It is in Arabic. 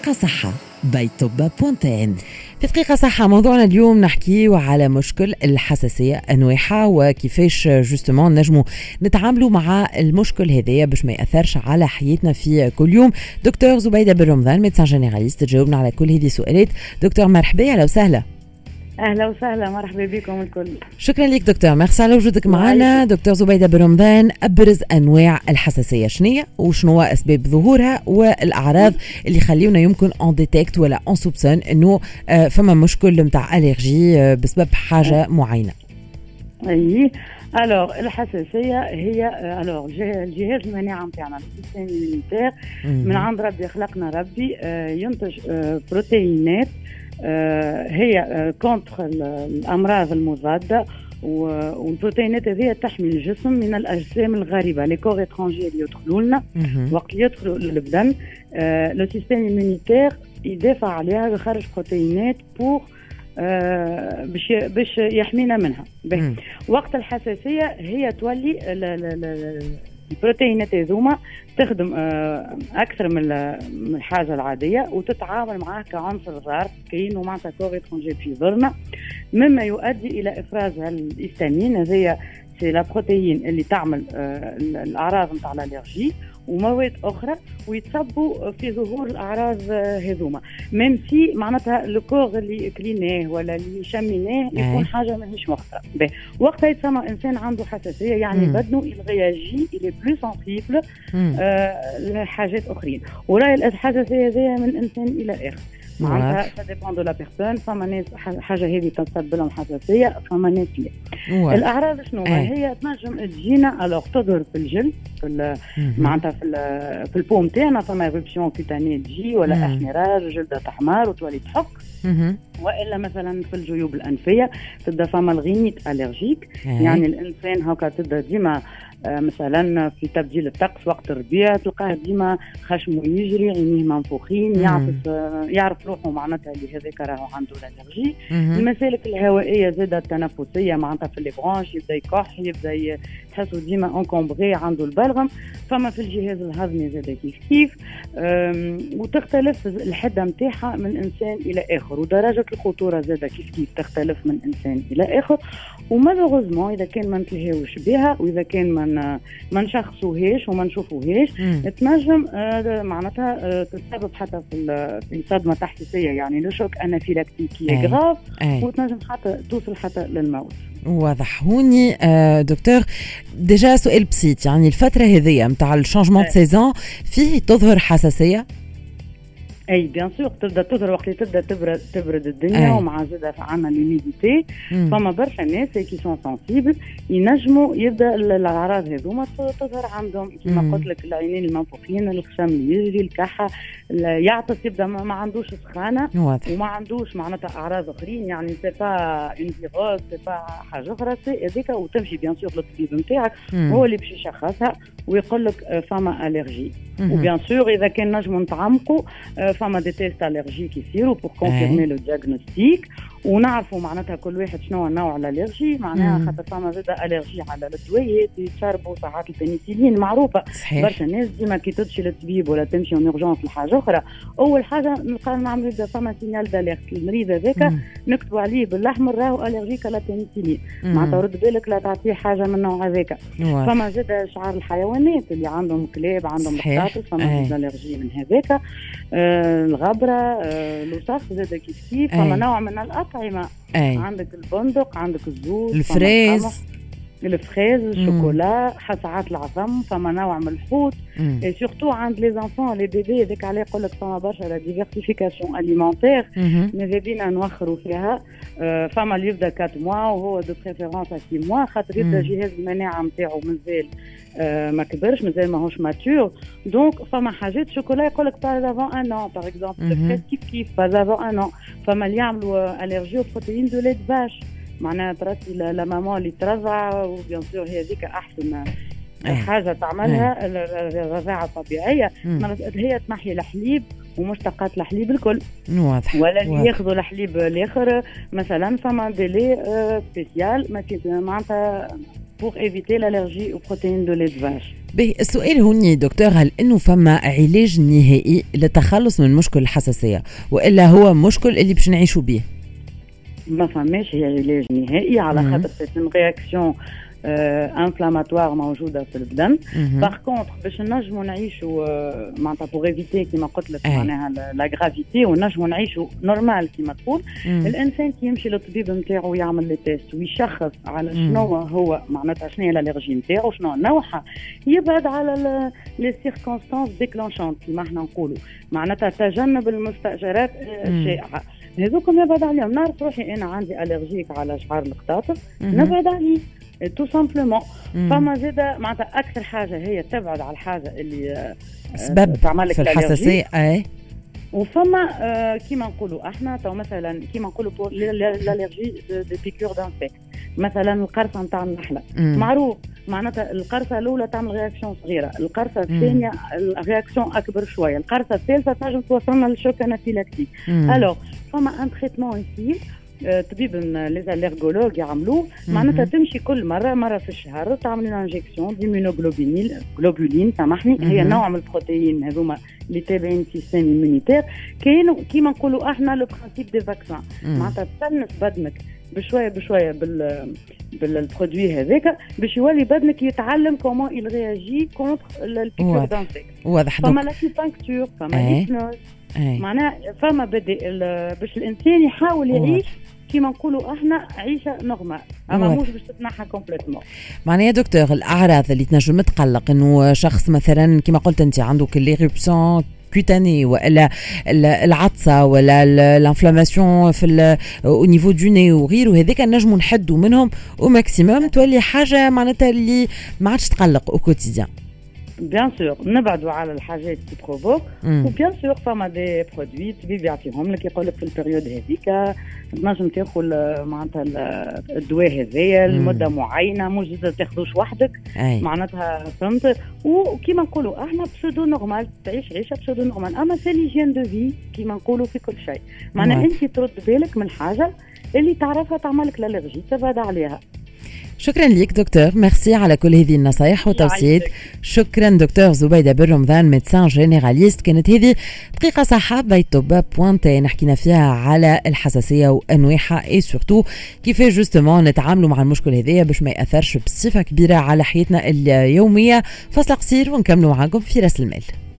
دقيقة صحة. بيتوبا بوانتين في دقيقة صحة موضوعنا اليوم نحكي على مشكل الحساسية أنواعها وكيفاش justement نجموا نتعاملوا مع المشكل هذايا باش ما يأثرش على حياتنا في كل يوم. دكتور زبيدة بن رمضان médecin généraliste تجاوبنا على كل هذه السؤالات. دكتور مرحبا أهلا وسهلا. أهلا وسهلا مرحبا بكم الكل. شكرا لك دكتور ميرسي على وجودك معنا دكتور زبيدة بن رمضان أبرز أنواع الحساسية شنية وشنو أسباب ظهورها؟ والأعراض اللي يخليونا يمكن on détecte ولا on soupçonne إنه آه، فما مشكل نتاع allergie آه، بسبب حاجة معينة. أي. alors الحساسية هي alors الجهاز المناعة نتاعنا ال système من عند ربي خلقنا ربي آه، ينتج بروتينات آه، هي contre آه، الأمراض المضادة والبروتينات هذه تحمي الجسم من الأجسام الغريبة. les corps étrangers اللي يدخلوا لنا وقت يدخلوا للبدن آه، le système immunitaire يدافع عليها ويخرج بروتينات pour باش باش يحمينا منها. وقت الحساسية هي تولي البروتينات هذوما تخدم آه، أكثر من الحاجة العادية وتتعامل معاه كعنصر ضار كاين ومعناتها très rangée في ظلنا مما يؤدي إلى إفراز الهستامين هذه c'est la protéine اللي تعمل آه، الاعراض نتاع l'allergie ومواد أخرى ويتسببوا في ظهور الاعراض هذوما même si معناتها الcorps اللي كليناه ولا اللي شميناه يكون حاجة ماهيش مخطره وقتها يتسمى انسان عنده حساسيه يعني بدنه il réagit il est plus sensible لحاجات اخرين وراي الحساسيه هذه من انسان إلى اخر معناتها ça dépend de la personne فما ناس حاجة هذه تسبب لهم حساسية فما ناس لا. الأعراض شنو؟ هي تنجم تجينا alors تظهر في الجلد في معناتها في في la peau تاعنا فما éruption cutanée تجي ولا احمرار جلدة تحمر وتولي تحك. وإلا مثلا في الجيوب الأنفية تبدأ فما la rhinite allergique يعني الإنسان هكا تبدأ ديما مثلا في تبديل الطقس وقت الربيع تلقاه ديما خشمه يجري عينيه منفوخين يعرف آه، يعرف روحه معناتها اللي هذاك راهو عنده l'allergie المسالك الهوائية زادة التنفسيه معناتها في les bronches يبدأ يكح يبدأ تحسوا ديما encombré عنده البلغم. فما في الجهاز الهضمي زاد كيف كيف. وتختلف الحدة نتاعها من إنسان إلى آخر ودرجة الخطورة زاد كيف كيف تختلف من إنسان إلى آخر. و malheureusement إذا كان ما نتلهاوش بها وإذا كان ما ما نشخصوهاش وما نشوفوهاش تنجم آه، معناتها آه، تسبب حتى في صدمه تحسيسيه يعني le choc anaphylactique grave وتنجم حتى توصل حتى للموت. واضح. هوني آه، دكتور déjà سؤال بسيط. يعني الفترة هذيا نتاع ال changement de saison فيه تظهر حساسية؟ أي bien sûr تبدأ تظهر وقت تبدأ تبرد تبرد الدنيا ومع زاده عندنا l'humidité فما برشا ناس qui sont sensibles ينجموا يبدأ الأعراض هذوما تظهر عندهم. كما قلت لك العينين المنفوخين الخشم اللي يجري الكحه يعطس يبدأ ما عندوش سخانة. وما عندوش معناتها أعراض أخرين يعني c'est pas un virus c'est pas حاجة أخرى c'est هذيك. وتمشي bien sûr للطبيب نتاعك هو اللي باش يشخصها ويقول لك فما allergie و bien sûr إذا كان نجموا نتعمقوا فما des tests allergiques يصيروا pour confirmer le diagnostic ونعرفوا معناتها كل واحد شنو نوع l'allergie معناها خاطر فما زاد allergie على الدويات يشربوا ساعات البنسلين معروفة. صحيح. برشا ناس ديما كي تمشي للطبيب ولا تمشي en urgence لحاجة أخرى أول حاجة نلقى نعمل فما signal d'alerte المريض هذاك نكتبوا عليه بالاحمر راهو allergique على البنسلين. معناتها رد بالك لا تعطيه حاجة من النوع هذاك. فما زاد شعر الحيوانات اللي عندهم كلاب عندهم قطاطس فما زاد allergie من هذاك. آه الغبرة آه الوسخ زاد كيف كيف فما نوع من الأطعمة أي. عندك البندق عندك الجوز ال fraise. ال fraise ال chocolat ساعات العظم فما نوع من الحوت. سورتو عند لي زانفون لي بيبي هذاك عليه يقول لك فما برشا لا ديفيرسيفيكاسيون اليمونتير ماذا بينا نوخروا فيها آه، فما اللي يبدا 4 موا وهو دو بريفيرونس 6 موا خاطر يبدأ جهاز المناعة نتاعو مازال آه، ما كبرش مازال ماهوش ماتور دونك فما حاجات شوكولا يقول لك باز افون ان ان باغ اكزومبل كيف كيف باز افون ان ان فما اللي يعملوا الرجي بروتين دو ليت باش معناها ترسي لا ماما اللي ترضع وبيان سور هذيك أحسن حاجة تعملها الرضاعه الطبيعية. هي تنحي الحليب ومشتقات الحليب الكل. واضح ولا اللي ياخذوا الحليب الآخر مثلا فما des laits spéciaux ما معناتها aux protéines de lait de vache. به السؤال هوني دكتور هل إنه فما علاج نهائي للتخلص من مشكل الحساسية؟ وإلا هو مشكل اللي باش نعيشوا به ما فماش هي علاج نهائي. على خاطر c'est une réaction inflammatoire موجودة في البدن. par contre باش نجموا نعيشوا معناتها pour éviter كيما قلت لك معناها la gravité ونجموا نعيشوا normal كيما تقول. الإنسان كي يمشي للطبيب نتاعو ويعمل les tests ويشخص على شنو هو معناتها شنو هي l'allergie نتاعو شنو نوعها يبعد على les circonstances déclenchantes كيما إحنا نقولوا معناتها تجنب المستأرجات الشائعه هذوكم يبعد عليهم. نعرف روحي أنا عندي allergique على شعر القطاطس نبعد عليه. tout simplement فما زاد معناتها أكثر حاجة هي تبعد على الحاجة اللي آه، سبب تعمل لك في الحساسية أي. وفما آه كيما نقولوا إحنا تو مثلا كيما نقولوا l'allergie des piqûres d'insectes مثلا القرصة نتاع النحلة. معروف. معناتها القرصة الأولى تعمل réaction صغيرة. القرصة الثانية ال réaction أكبر شوية. القرصة الثالثة تنجم توصلنا لل choc anaphylactique alors فما ان تريتمون يصير طبيب ليزاليرغولوج يعملوه معناتها تمشي كل مرة مرة في الشهر تعمل انجيكسيون ديمينوغلوبينيل جلوبولين سامحني. هي نوع من البروتيين هذوما اللي تابعين سيستم ايمونيتير كاينوا كيما نقولوا إحنا لو برانسيب دي فاكسان معناتها تسنس بدنك بشوية بشوية بال بالبرودوي هذاك باش يولي بدنك يتعلم كومون يل رياجي كونتر البيكور دانسيك واضح. فما لاكيبانكتور فما معناها فما بدي باش الإنسان يحاول يعيش كيما نقولوا إحنا عيشة normale. أما مش باش تتنحى complètement معناها دكتور الأعراض اللي تنجم تقلق إنه شخص مثلا كيما قلت أنت عنده l'éruption cutanée والا العطسة ولا ال inflammation في au niveau du nez وغيره هذيك نجموا نحدوا منهم au maximum تولي حاجة معناتها اللي ما عادش تقلق au quotidien bien sûr نبعدوا على الحاجات اللي provoquent و bien sûr فما des produits الطبيب يعطيهم لك يقول لك في ال période هذيك تنجم تاخذ معناتها الدواء هذايا لمده معينه مش ما تاخذوش وحدك معناتها فهمت وكيما نقولوا إحنا pseudo-normale تعيش عيشة pseudo-normale اما c'est l'hygiène de vie كيما نقولوا في كل شيء. معناها انت ترد بالك من حاجة اللي تعرفها تعمل لك ال allergie تبعد عليها شكرا لك دكتور. ميرسي على كل هذه النصائح وتوصيات شكرا دكتور زبيدة بن رمضان médecin généraliste. كانت هذه دقيقة صحة بيت طب بوانتين حكينا فيها على الحساسية وأنواعها et surtout كيف justement نتعاملوا مع المشكل هذايا باش ما يأثرش بصفة كبيرة على حياتنا اليومية. فاصل قصير ونكملوا معاكم في رأس المال.